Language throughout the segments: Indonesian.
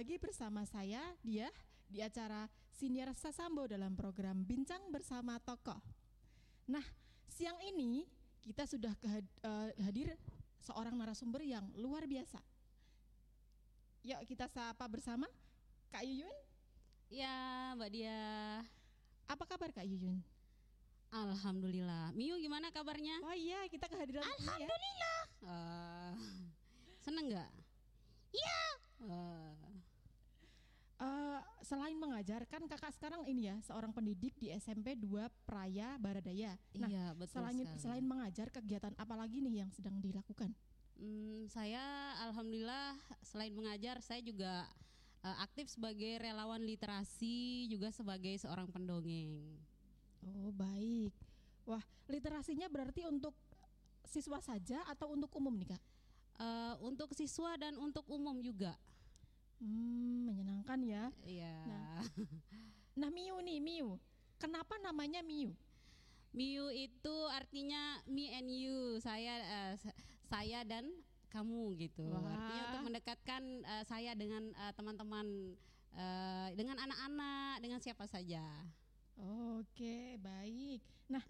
lagi bersama saya Dia di acara Siniar Sasambo dalam program Bincang Bersama Tokoh. Nah, siang ini kita sudah eh, hadir seorang narasumber yang luar biasa. Yuk kita sapa bersama Kak Yuyun. Ya, Mbak Dia. Apa kabar Kak Yuyun? Alhamdulillah. Miu gimana kabarnya? Oh iya, kita kehadiran ya. Alhamdulillah. Eh, seneng nggak? Iya. Eh, Eh, selain mengajar, kan kakak sekarang ini ya seorang pendidik di SMP 2 Praya Baradaya. Nah, Iya, betul selain sekali. selain mengajar, kegiatan apa lagi nih yang sedang dilakukan? hmm, saya alhamdulillah selain mengajar, saya juga eh, aktif sebagai relawan literasi, juga sebagai seorang pendongeng. Oh baik. Wah, literasinya berarti untuk siswa saja atau untuk umum nih kak? Eh, untuk siswa dan untuk umum juga. Hmm, menyenangkan ya. Iya. Nah Miu nih Miu, kenapa namanya Miu? Miu itu artinya me and you, saya sa- saya dan kamu gitu. Wah. Artinya untuk mendekatkan eh, saya dengan eh, teman-teman eh, dengan anak-anak, dengan siapa saja. Oke, baik. Nah,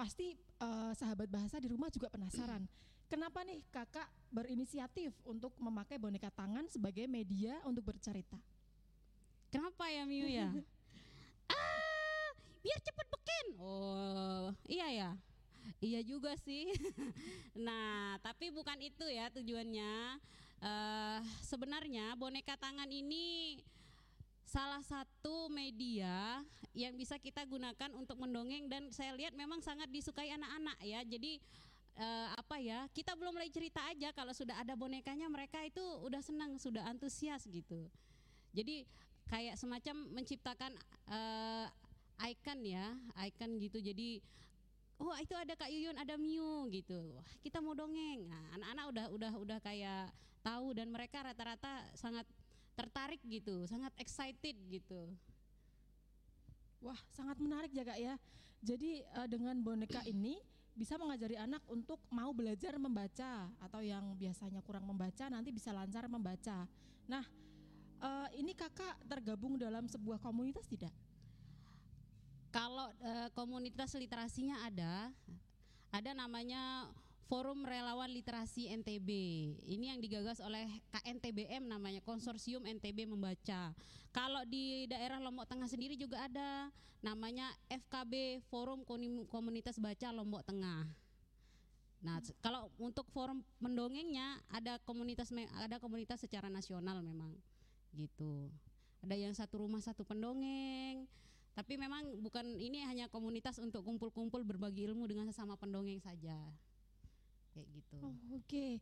pasti eh, sahabat bahasa di rumah juga penasaran. Kenapa nih kakak berinisiatif untuk memakai boneka tangan sebagai media untuk bercerita? Kenapa ya Miu ya? ah, biar cepet beken. Oh, iya ya. Iya juga sih. nah, tapi bukan itu ya tujuannya. Eh, sebenarnya boneka tangan ini salah satu media yang bisa kita gunakan untuk mendongeng dan saya lihat memang sangat disukai anak-anak ya. Jadi eh, apa ya? Kita belum mulai cerita aja kalau sudah ada bonekanya mereka itu udah senang, sudah antusias gitu. Jadi kayak semacam menciptakan eh, icon ya, icon gitu. Jadi oh itu ada Kak Yuyun, ada Miu gitu. Wah, kita mau dongeng. Nah, anak-anak udah udah udah kayak tahu dan mereka rata-rata sangat tertarik gitu, sangat excited gitu. Wah, sangat menarik ya kak ya. Jadi eh, dengan boneka ini bisa mengajari anak untuk mau belajar membaca atau yang biasanya kurang membaca nanti bisa lancar membaca. Nah, eh, ini kakak tergabung dalam sebuah komunitas tidak? Kalau eh, komunitas literasinya ada, ada namanya Forum Relawan Literasi NTB. Ini yang digagas oleh KNTBM namanya Konsorsium NTB Membaca. Kalau di daerah Lombok Tengah sendiri juga ada namanya FKB Forum Komunitas Baca Lombok Tengah. Nah, kalau untuk forum mendongengnya ada komunitas ada komunitas secara nasional memang gitu. Ada yang satu rumah satu pendongeng. Tapi memang bukan ini hanya komunitas untuk kumpul-kumpul berbagi ilmu dengan sesama pendongeng saja. Kayak gitu. Oh, Oke.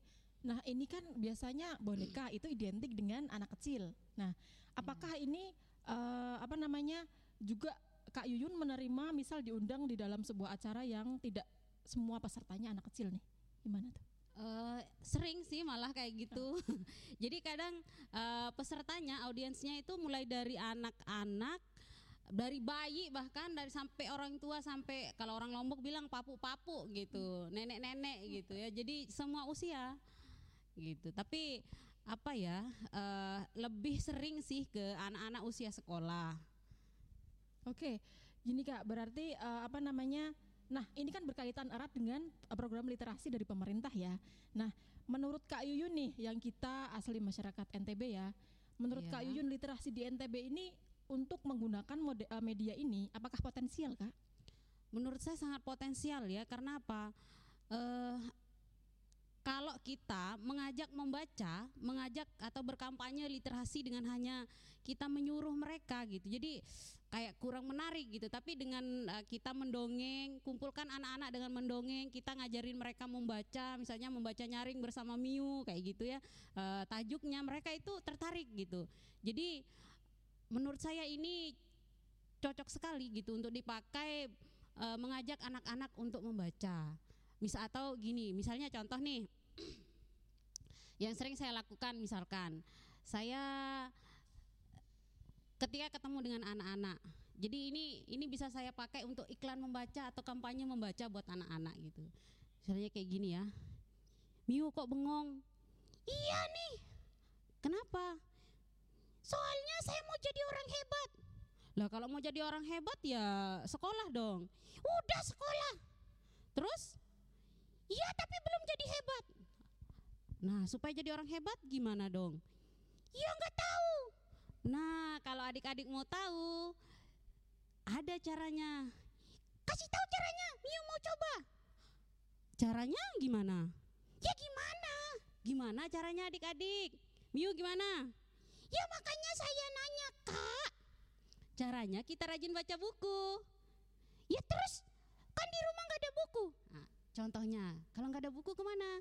Nah, ini kan biasanya boneka itu identik dengan anak kecil. Nah, apakah ini eh, apa namanya juga Kak Yuyun menerima misal diundang di dalam sebuah acara yang tidak semua pesertanya anak kecil nih? Gimana tuh? Eh, sering sih malah kayak gitu. Jadi kadang eh, pesertanya, audiensnya itu mulai dari anak-anak, dari bayi bahkan dari sampai orang tua sampai kalau orang Lombok bilang papu-papu gitu, nenek-nenek gitu ya. Jadi semua usia gitu. Tapi apa ya? eh, lebih sering sih ke anak-anak usia sekolah. Oke, gini kak, berarti eh, apa namanya? Nah, ini kan berkaitan erat dengan eh, program literasi dari pemerintah ya. Nah, menurut Kak Yuyun nih, yang kita asli masyarakat NTB ya, menurut Iya. Kak Yuyun literasi di NTB ini untuk menggunakan mode- eh, media ini, apakah potensial kak? menurut saya sangat potensial ya karena apa eh kalau kita mengajak membaca, mengajak atau berkampanye literasi dengan hanya kita menyuruh mereka gitu. Jadi kayak kurang menarik gitu. Tapi dengan eh, kita mendongeng, kumpulkan anak-anak dengan mendongeng, kita ngajarin mereka membaca, misalnya membaca nyaring bersama Miu kayak gitu ya. Eh, tajuknya mereka itu tertarik gitu. Jadi menurut saya ini cocok sekali gitu untuk dipakai eh, mengajak anak-anak untuk membaca. Misal atau gini, misalnya contoh nih yang sering saya lakukan misalkan saya ketika ketemu dengan anak-anak. Jadi ini ini bisa saya pakai untuk iklan membaca atau kampanye membaca buat anak-anak gitu. Misalnya kayak gini ya. Miu kok bengong? Iya nih. Kenapa? Soalnya saya mau jadi orang hebat. Lah kalau mau jadi orang hebat ya sekolah dong. Udah sekolah. Terus? Iya tapi belum jadi hebat. Nah supaya jadi orang hebat gimana dong? Ya nggak tahu. Nah kalau adik-adik mau tahu, ada caranya. Kasih tahu caranya, Miu mau coba. Caranya gimana? Ya gimana? Gimana caranya adik-adik? Miu gimana? Ya makanya saya nanya kak. Caranya kita rajin baca buku. Ya terus kan di rumah nggak ada buku. Nah, contohnya kalau nggak ada buku ke mana?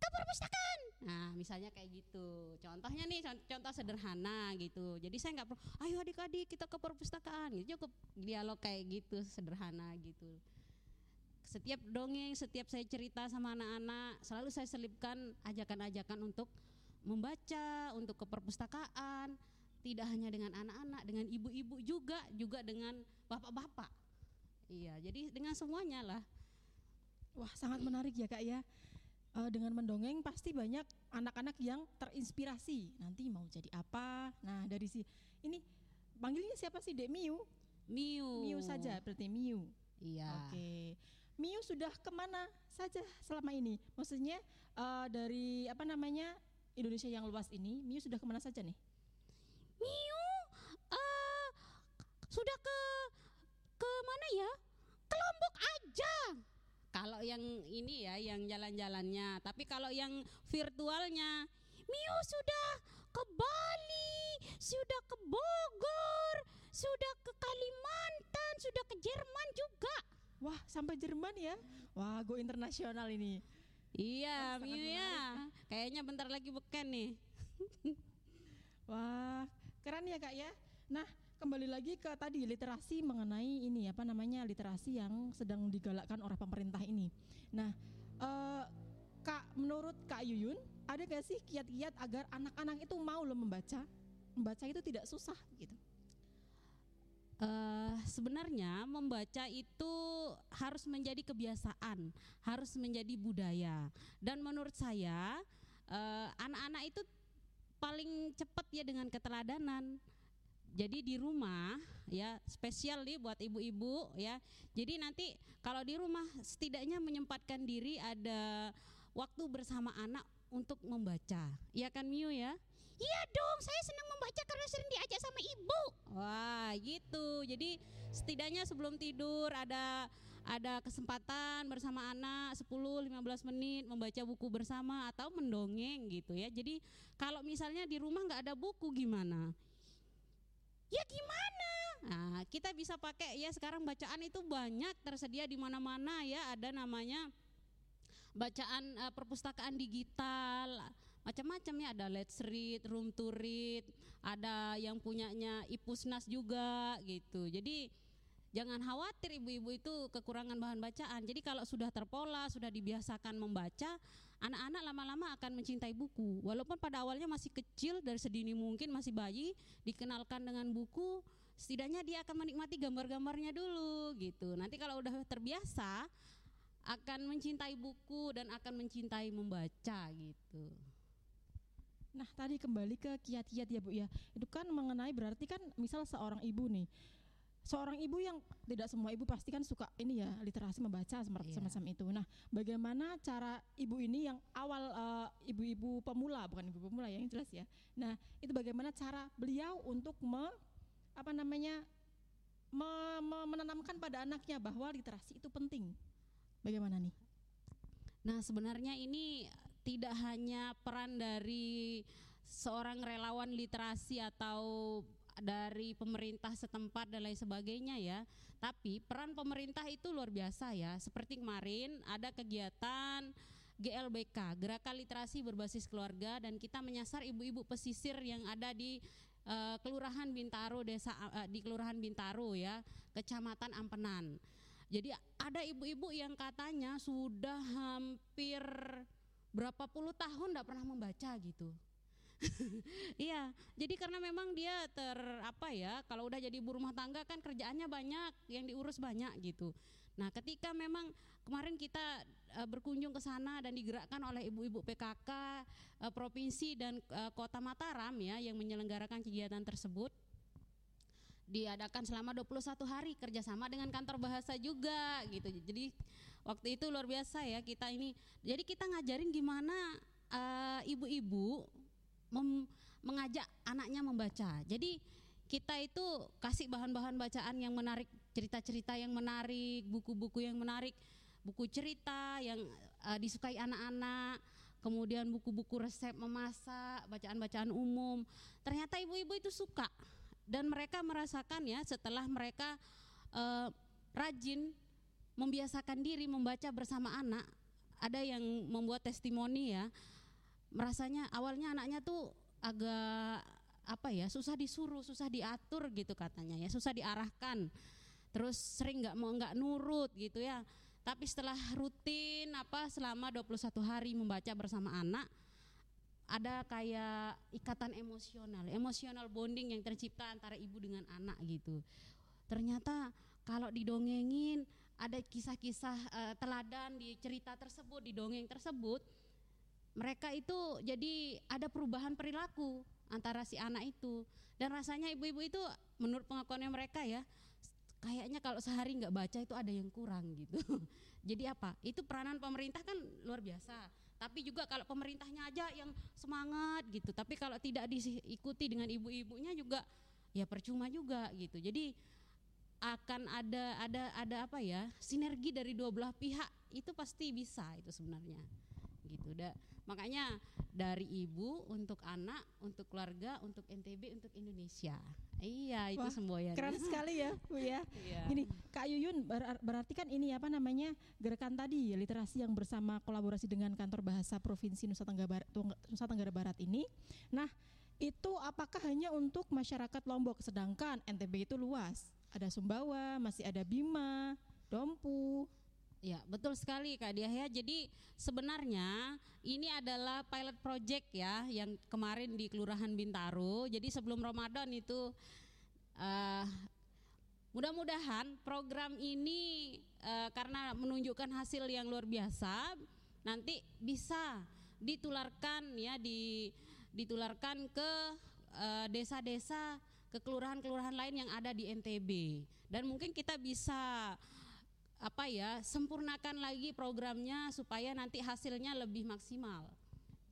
Ke perpustakaan. Nah misalnya kayak gitu. Contohnya nih contoh sederhana gitu. Jadi saya nggak perlu. Ayo adik-adik kita ke perpustakaan. Gitu cukup dialog kayak gitu sederhana gitu setiap dongeng, setiap saya cerita sama anak-anak, selalu saya selipkan ajakan-ajakan untuk membaca, untuk ke perpustakaan, tidak hanya dengan anak-anak, dengan ibu-ibu juga, juga dengan bapak-bapak. Iya, jadi dengan semuanya lah. Wah, sangat menarik ya kak ya. E, dengan mendongeng pasti banyak anak-anak yang terinspirasi. Nanti mau jadi apa? Nah dari si ini panggilnya siapa sih Dek Miu? Miu. Miu saja berarti Miu. Iya. Oke. Miu sudah ke mana saja selama ini? Maksudnya uh, dari apa namanya Indonesia yang luas ini, Miu sudah ke mana saja nih? Miu uh, sudah ke ke mana ya? Ke Lombok aja. Kalau yang ini ya, yang jalan-jalannya. Tapi kalau yang virtualnya, Miu sudah ke Bali, sudah ke Bogor, sudah ke Kalimantan, sudah ke Jerman juga. Wah, sampai Jerman ya? Wah, go internasional ini. Iya, Miu ya. Kayaknya bentar lagi beken nih. Wah, keren ya kak ya. Nah, kembali lagi ke tadi literasi mengenai ini apa namanya literasi yang sedang digalakkan oleh pemerintah ini. Nah, uh, kak, menurut kak Yuyun, ada gak sih kiat-kiat agar anak-anak itu mau lo membaca? Membaca itu tidak susah gitu. Uh, sebenarnya membaca itu harus menjadi kebiasaan, harus menjadi budaya. Dan menurut saya eh, anak-anak uh, itu paling cepat ya dengan keteladanan. Jadi di rumah ya spesial nih buat ibu-ibu ya. Jadi nanti kalau di rumah setidaknya menyempatkan diri ada waktu bersama anak untuk membaca. Ya kan Miu ya? Iya dong, saya senang membaca karena sering diajak sama ibu. Wah, gitu. Jadi setidaknya sebelum tidur ada ada kesempatan bersama anak 10-15 menit membaca buku bersama atau mendongeng gitu ya. Jadi kalau misalnya di rumah nggak ada buku gimana? Ya gimana? Nah, kita bisa pakai ya sekarang bacaan itu banyak tersedia di mana-mana ya, ada namanya bacaan uh, perpustakaan digital macam-macam ya ada Let's Read, Room to Read, ada yang punyanya Ipusnas juga gitu. Jadi jangan khawatir ibu-ibu itu kekurangan bahan bacaan. Jadi kalau sudah terpola, sudah dibiasakan membaca, anak-anak lama-lama akan mencintai buku. Walaupun pada awalnya masih kecil dari sedini mungkin masih bayi, dikenalkan dengan buku, setidaknya dia akan menikmati gambar-gambarnya dulu gitu. Nanti kalau udah terbiasa akan mencintai buku dan akan mencintai membaca gitu. Nah tadi kembali ke kiat-kiat ya Bu ya Itu kan mengenai berarti kan misal seorang ibu nih Seorang ibu yang tidak semua ibu pasti kan suka ini ya literasi membaca seperti yeah. semacam itu. Nah, bagaimana cara ibu ini yang awal uh, ibu-ibu pemula bukan ibu pemula ya, yang jelas ya. Nah, itu bagaimana cara beliau untuk me, apa namanya me, me, menanamkan pada anaknya bahwa literasi itu penting. Bagaimana nih? Nah, sebenarnya ini tidak hanya peran dari seorang relawan literasi atau dari pemerintah setempat dan lain sebagainya ya. Tapi peran pemerintah itu luar biasa ya. Seperti kemarin ada kegiatan GLBK, Gerakan Literasi Berbasis Keluarga dan kita menyasar ibu-ibu pesisir yang ada di uh, Kelurahan Bintaro desa uh, di Kelurahan Bintaro ya, Kecamatan Ampenan. Jadi ada ibu-ibu yang katanya sudah hampir berapa puluh tahun tidak pernah membaca gitu. Iya, jadi karena memang dia ter apa ya, kalau udah jadi ibu rumah tangga kan kerjaannya banyak, yang diurus banyak gitu. Nah, ketika memang kemarin kita uh, berkunjung ke sana dan digerakkan oleh ibu-ibu PKK uh, provinsi dan uh, kota Mataram ya yang menyelenggarakan kegiatan tersebut diadakan selama 21 hari kerjasama dengan kantor bahasa juga gitu. Jadi waktu itu luar biasa ya kita ini. Jadi kita ngajarin gimana ibu-ibu uh, mengajak anaknya membaca. Jadi kita itu kasih bahan-bahan bacaan yang menarik, cerita-cerita yang menarik, buku-buku yang menarik, buku cerita yang uh, disukai anak-anak, kemudian buku-buku resep memasak, bacaan-bacaan umum. Ternyata ibu-ibu itu suka dan mereka merasakan ya setelah mereka uh, rajin membiasakan diri membaca bersama anak. Ada yang membuat testimoni ya merasanya awalnya anaknya tuh agak apa ya susah disuruh susah diatur gitu katanya ya susah diarahkan. Terus sering nggak mau nggak nurut gitu ya. Tapi setelah rutin apa selama 21 hari membaca bersama anak ada kayak ikatan emosional, emosional bonding yang tercipta antara ibu dengan anak gitu. Ternyata kalau didongengin ada kisah-kisah uh, teladan di cerita tersebut, di dongeng tersebut, mereka itu jadi ada perubahan perilaku antara si anak itu. Dan rasanya ibu-ibu itu menurut pengakuannya mereka ya, kayaknya kalau sehari nggak baca itu ada yang kurang gitu. jadi apa? Itu peranan pemerintah kan luar biasa tapi juga kalau pemerintahnya aja yang semangat gitu tapi kalau tidak diikuti dengan ibu-ibunya juga ya percuma juga gitu jadi akan ada ada ada apa ya sinergi dari dua belah pihak itu pasti bisa itu sebenarnya gitu da, makanya dari ibu untuk anak untuk keluarga untuk NTB untuk Indonesia Iya, itu semua ya. Keren sekali ya, Bu ya. iya. Gini, Kak Yuyun ber berarti kan ini apa namanya? gerakan tadi literasi yang bersama kolaborasi dengan Kantor Bahasa Provinsi Nusa Tenggara Barat, Nusa Tenggara Barat ini. Nah, itu apakah hanya untuk masyarakat Lombok sedangkan NTB itu luas? Ada Sumbawa, masih ada Bima, Dompu, Ya, betul sekali Kak Diah ya. Jadi sebenarnya ini adalah pilot project ya yang kemarin di Kelurahan Bintaro. Jadi sebelum Ramadan itu uh, mudah-mudahan program ini uh, karena menunjukkan hasil yang luar biasa nanti bisa ditularkan ya di ditularkan ke eh, desa-desa uh, ke kelurahan-kelurahan lain yang ada di NTB dan mungkin kita bisa apa ya sempurnakan lagi programnya supaya nanti hasilnya lebih maksimal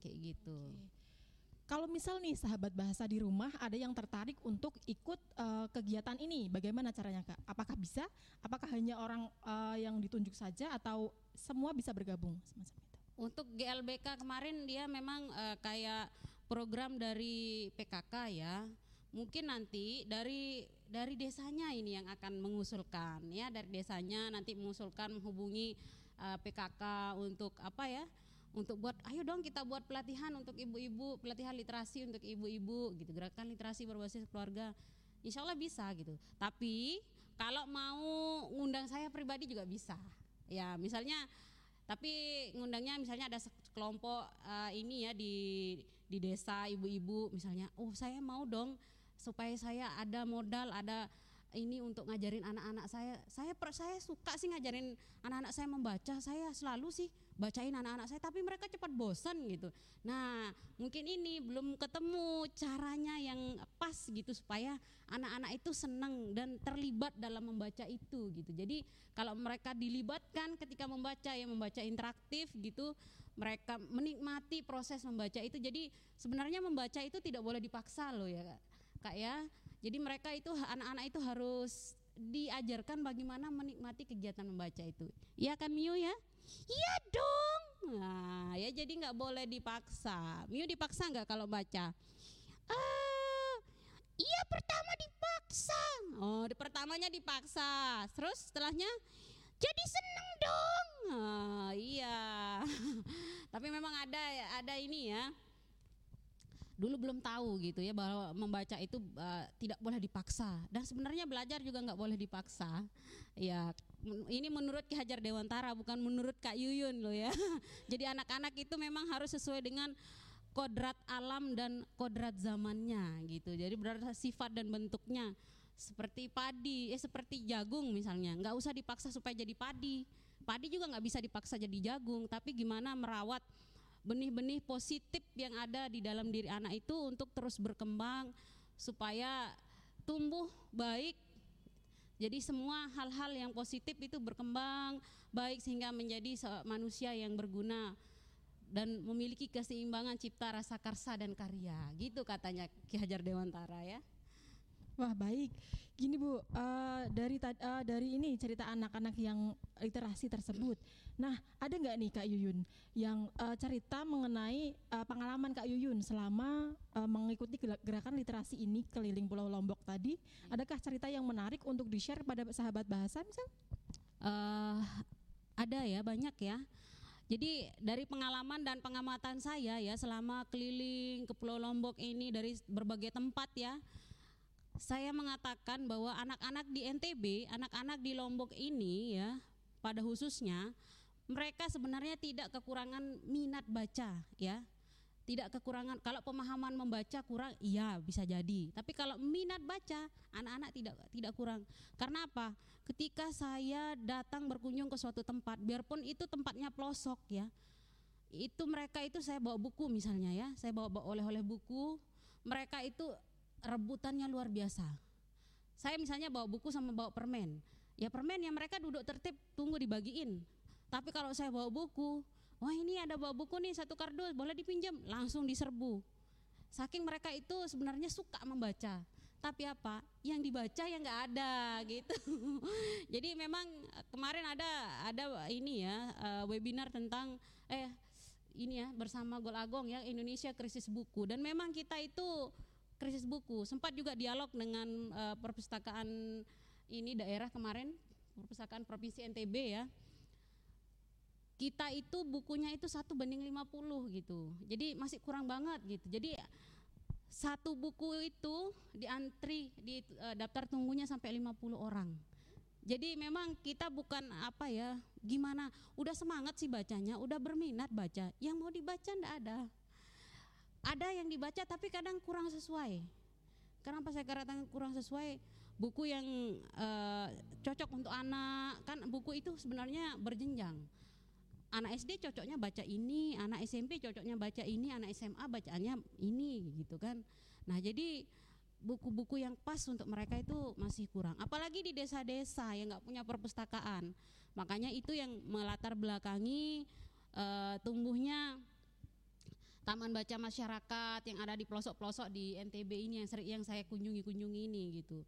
kayak gitu. Okay. Kalau misal nih sahabat bahasa di rumah ada yang tertarik untuk ikut uh, kegiatan ini, bagaimana caranya kak? Apakah bisa? Apakah hanya orang uh, yang ditunjuk saja atau semua bisa bergabung semacam itu? Untuk GLBK kemarin dia memang uh, kayak program dari PKK ya mungkin nanti dari dari desanya ini yang akan mengusulkan ya. Dari desanya nanti mengusulkan menghubungi uh, eh, PKK untuk apa ya untuk buat ayo dong kita buat pelatihan untuk ibu-ibu pelatihan literasi untuk ibu-ibu gitu. Gerakan literasi berbasis keluarga insya Allah bisa gitu. Tapi kalau mau ngundang saya pribadi juga bisa ya. Misalnya tapi ngundangnya misalnya ada kelompok uh, ini ya di di desa ibu-ibu misalnya oh saya mau dong supaya saya ada modal ada ini untuk ngajarin anak-anak saya. Saya per, saya suka sih ngajarin anak-anak saya membaca. Saya selalu sih bacain anak-anak saya tapi mereka cepat bosan gitu. Nah mungkin ini belum ketemu caranya yang pas gitu supaya anak-anak itu senang dan terlibat dalam membaca itu gitu. Jadi kalau mereka dilibatkan ketika membaca ya membaca interaktif gitu mereka menikmati proses membaca itu. Jadi sebenarnya membaca itu tidak boleh dipaksa loh ya Kak ya. Jadi mereka itu anak-anak itu harus diajarkan bagaimana menikmati kegiatan membaca itu. Iya kan Miu ya? Iya dong. Nah, ya jadi nggak boleh dipaksa. Miu dipaksa nggak kalau baca? Uh, iya pertama dipaksa. Oh, di pertamanya dipaksa. Terus setelahnya jadi seneng dong. Uh, iya. Tapi memang ada ada ini ya dulu belum tahu gitu ya bahwa membaca itu uh, tidak boleh dipaksa. Dan sebenarnya belajar juga nggak boleh dipaksa. Ya ini menurut Ki Hajar Dewantara bukan menurut Kak Yuyun loh ya. Jadi anak-anak itu memang harus sesuai dengan kodrat alam dan kodrat zamannya gitu. Jadi berarti sifat dan bentuknya. Seperti padi, eh seperti jagung misalnya, nggak usah dipaksa supaya jadi padi. Padi juga nggak bisa dipaksa jadi jagung, tapi gimana merawat benih-benih positif yang ada di dalam diri anak itu untuk terus berkembang supaya tumbuh baik. Jadi semua hal-hal yang positif itu berkembang baik sehingga menjadi manusia yang berguna dan memiliki keseimbangan cipta rasa karsa dan karya. Gitu katanya Ki Hajar Dewantara ya. Wah baik, gini Bu, uh, dari uh, dari ini cerita anak-anak yang literasi tersebut. Nah, ada nggak nih Kak Yuyun yang uh, cerita mengenai uh, pengalaman Kak Yuyun selama uh, mengikuti gerakan literasi ini keliling Pulau Lombok tadi? Adakah cerita yang menarik untuk di share pada sahabat bahasa misal? Uh, ada ya, banyak ya. Jadi dari pengalaman dan pengamatan saya ya selama keliling ke Pulau Lombok ini dari berbagai tempat ya saya mengatakan bahwa anak-anak di NTB, anak-anak di Lombok ini ya, pada khususnya mereka sebenarnya tidak kekurangan minat baca ya. Tidak kekurangan kalau pemahaman membaca kurang iya bisa jadi. Tapi kalau minat baca anak-anak tidak tidak kurang. Karena apa? Ketika saya datang berkunjung ke suatu tempat, biarpun itu tempatnya pelosok ya. Itu mereka itu saya bawa buku misalnya ya, saya bawa, bawa oleh-oleh buku. Mereka itu rebutannya luar biasa. Saya misalnya bawa buku sama bawa permen. Ya permen yang mereka duduk tertib tunggu dibagiin. Tapi kalau saya bawa buku, wah ini ada bawa buku nih satu kardus, boleh dipinjam, langsung diserbu. Saking mereka itu sebenarnya suka membaca. Tapi apa? Yang dibaca yang nggak ada gitu. Jadi memang kemarin ada ada ini ya uh, webinar tentang eh ini ya bersama Gol Agong ya Indonesia krisis buku dan memang kita itu krisis buku. Sempat juga dialog dengan uh, perpustakaan ini daerah kemarin, perpustakaan provinsi NTB ya. Kita itu bukunya itu satu banding 50 gitu. Jadi masih kurang banget gitu. Jadi satu buku itu diantri di uh, daftar tunggunya sampai 50 orang. Jadi memang kita bukan apa ya, gimana, udah semangat sih bacanya, udah berminat baca, yang mau dibaca ndak ada ada yang dibaca tapi kadang kurang sesuai. Kenapa saya katakan kurang sesuai? Buku yang uh, cocok untuk anak kan buku itu sebenarnya berjenjang. Anak SD cocoknya baca ini, anak SMP cocoknya baca ini, anak SMA bacaannya ini gitu kan. Nah, jadi buku-buku yang pas untuk mereka itu masih kurang. Apalagi di desa-desa yang nggak punya perpustakaan. Makanya itu yang melatar belakangi uh, tumbuhnya taman baca masyarakat yang ada di pelosok-pelosok di NTB ini yang sering yang saya kunjungi-kunjungi ini gitu.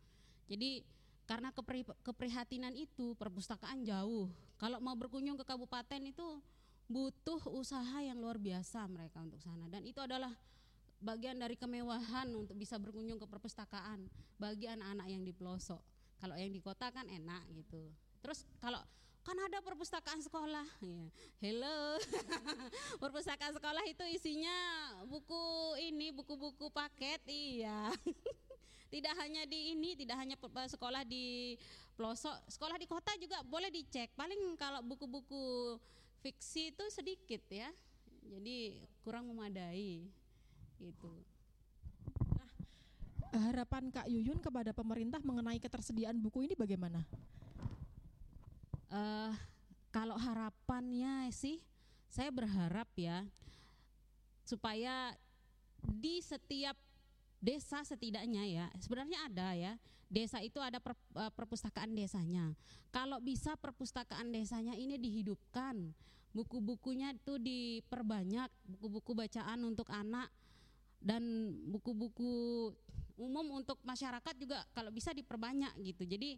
Jadi karena kepri, keprihatinan itu perpustakaan jauh. Kalau mau berkunjung ke kabupaten itu butuh usaha yang luar biasa mereka untuk sana dan itu adalah bagian dari kemewahan untuk bisa berkunjung ke perpustakaan bagi anak-anak yang di pelosok. Kalau yang di kota kan enak gitu. Terus kalau kan ada perpustakaan sekolah. Ya. hello. Perpustakaan sekolah itu isinya buku ini buku-buku paket iya. Tidak hanya di ini tidak hanya sekolah di pelosok sekolah di kota juga boleh dicek. Paling kalau buku-buku fiksi itu sedikit ya. Jadi kurang memadai itu nah harapan Kak Yuyun kepada pemerintah mengenai ketersediaan buku ini bagaimana Uh, kalau harapannya sih, saya berharap ya supaya di setiap desa setidaknya ya sebenarnya ada ya desa itu ada per, uh, perpustakaan desanya. Kalau bisa perpustakaan desanya ini dihidupkan buku-bukunya itu diperbanyak buku-buku bacaan untuk anak dan buku-buku umum untuk masyarakat juga kalau bisa diperbanyak gitu. Jadi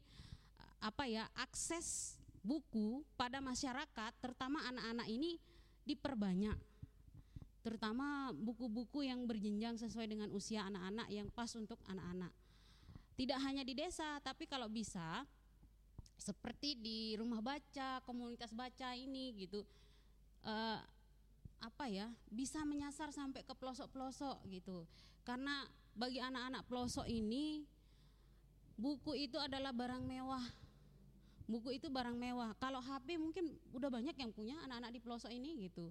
apa ya akses buku pada masyarakat, terutama anak-anak ini diperbanyak. Terutama buku-buku yang berjenjang sesuai dengan usia anak-anak yang pas untuk anak-anak. Tidak hanya di desa, tapi kalau bisa seperti di rumah baca, komunitas baca ini gitu. Uh, apa ya bisa menyasar sampai ke pelosok-pelosok gitu karena bagi anak-anak pelosok ini buku itu adalah barang mewah buku itu barang mewah. Kalau HP mungkin udah banyak yang punya anak-anak di pelosok ini gitu.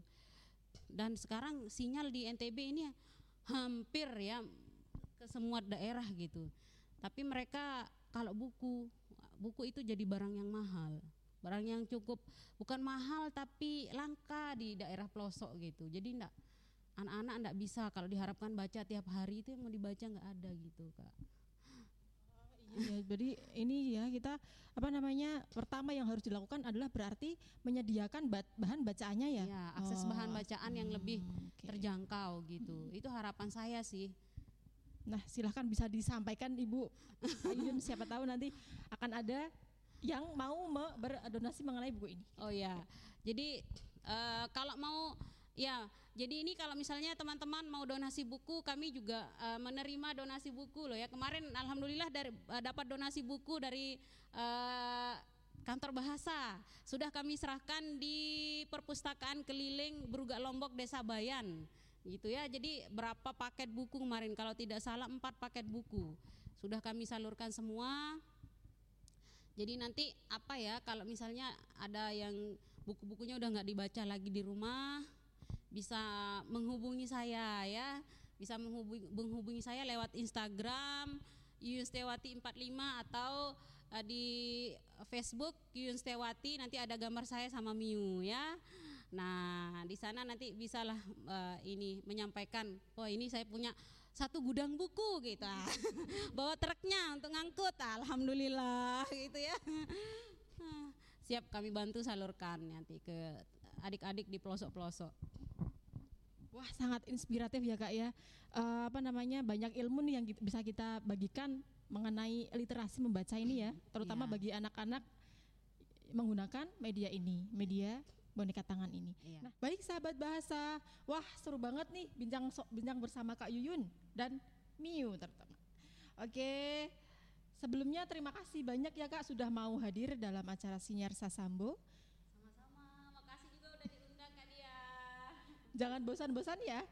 Dan sekarang sinyal di NTB ini hampir ya ke semua daerah gitu. Tapi mereka kalau buku buku itu jadi barang yang mahal barang yang cukup bukan mahal tapi langka di daerah pelosok gitu jadi enggak anak-anak enggak bisa kalau diharapkan baca tiap hari itu yang mau dibaca nggak ada gitu kak Ya, jadi ini ya kita apa namanya pertama yang harus dilakukan adalah berarti menyediakan ba- bahan bacaannya ya. ya akses bahan Oh, bacaan yang lebih hmm, oke. terjangkau gitu itu harapan saya sih Nah silahkan bisa disampaikan Ibu Ayun siapa tahu nanti akan ada yang mau berdonasi mengenai buku ini. Oh ya, jadi eh, kalau mau ya, jadi ini kalau misalnya teman-teman mau donasi buku, kami juga eh, menerima donasi buku loh ya. Kemarin alhamdulillah dari eh, dapat donasi buku dari eh, kantor bahasa. Sudah kami serahkan di perpustakaan keliling Brugak Lombok Desa Bayan. Gitu ya. Jadi berapa paket buku kemarin? Kalau tidak salah empat paket buku. Sudah kami salurkan semua. Jadi nanti apa ya kalau misalnya ada yang buku-bukunya udah nggak dibaca lagi di rumah bisa menghubungi saya ya. Bisa menghubungi, menghubungi saya lewat Instagram Yuyun Stewati 45 atau eh, di Facebook Yuyun Stewati nanti ada gambar saya sama Miu ya. Nah di sana nanti bisalah eh, ini menyampaikan oh ini saya punya satu gudang buku gitu. Bawa truknya untuk ngangkut alhamdulillah gitu ya. Siap kami bantu salurkan nanti ke adik-adik di pelosok-pelosok Wah sangat inspiratif ya kak ya. Eh, apa namanya banyak ilmu nih yang kita- bisa kita bagikan mengenai literasi membaca ini ya, terutama Iya. bagi anak-anak menggunakan media ini, media boneka tangan ini. Iya. Nah, baik sahabat bahasa, wah seru banget nih bincang so- bincang bersama Kak Yuyun dan Miu terutama. Oke, sebelumnya terima kasih banyak ya Kak sudah mau hadir dalam acara Sinyar Sasambo. sama-sama makasih juga udah diundang Kak Dia Jangan bosan-bosan ya.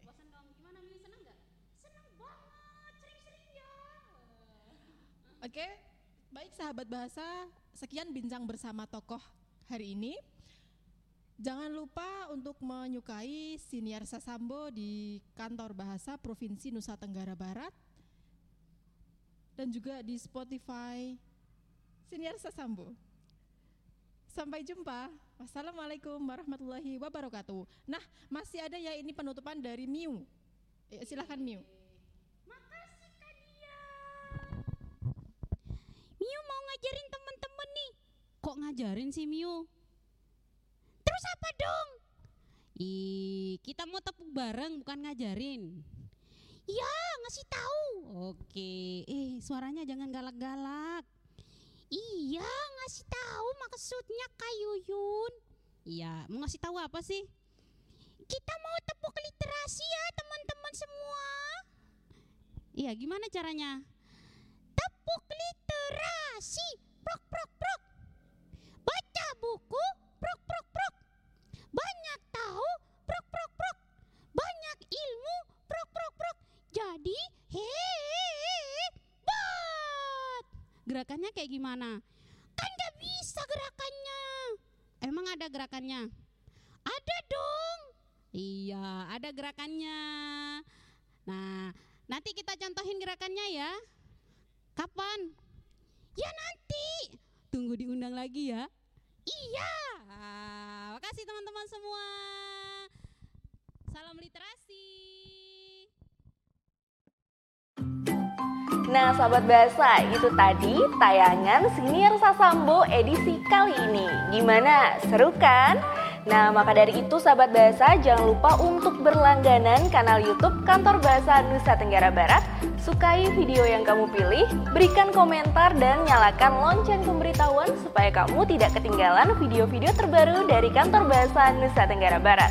bosan dong gimana Mi senang nggak senang banget sering-sering ya Oke, baik sahabat bahasa, sekian bincang bersama tokoh hari ini. Jangan lupa untuk menyukai Siniar Sasambo di kantor bahasa Provinsi Nusa Tenggara Barat dan juga di Spotify Siniar Sasambo. Sampai jumpa. Wassalamualaikum warahmatullahi wabarakatuh. Nah, masih ada ya ini penutupan dari Miu. Eh, silahkan Miu. makasih Miu mau ngajarin temen-temen nih kok ngajarin sih Miu terus apa dong Ih, kita mau tepuk bareng bukan ngajarin. Ya, ngasih tahu. Oke. Eh, suaranya jangan galak-galak. Iya, ngasih tahu maksudnya Kak Yuyun. Iya, mau ngasih tahu apa sih? Kita mau tepuk literasi ya, teman-teman semua. Iya, gimana caranya? Tepuk literasi. Prok prok prok. Baca buku. Prok prok prok. Banyak tahu. Prok prok prok. Banyak ilmu. Prok prok prok. Jadi hebat. Gerakannya kayak gimana? Kan gak bisa gerakannya. Emang ada gerakannya? Ada dong. Iya, ada gerakannya. Nah, nanti kita contohin gerakannya ya. Kapan? Ya nanti. Tunggu diundang lagi ya. Iya. Ah, makasih teman-teman semua. Salam literasi. Nah, sahabat bahasa, itu tadi tayangan Senior Sasambo edisi kali ini. Gimana? Seru kan? Nah, maka dari itu sahabat bahasa jangan lupa untuk berlangganan kanal YouTube Kantor Bahasa Nusa Tenggara Barat. Sukai video yang kamu pilih, berikan komentar dan nyalakan lonceng pemberitahuan supaya kamu tidak ketinggalan video-video terbaru dari Kantor Bahasa Nusa Tenggara Barat.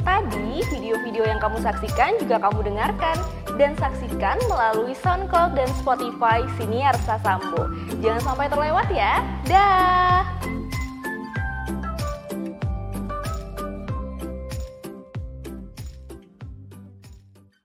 Tadi video-video yang kamu saksikan juga kamu dengarkan dan saksikan melalui SoundCloud dan Spotify Siniar Sasambo. Jangan sampai terlewat ya. Dah.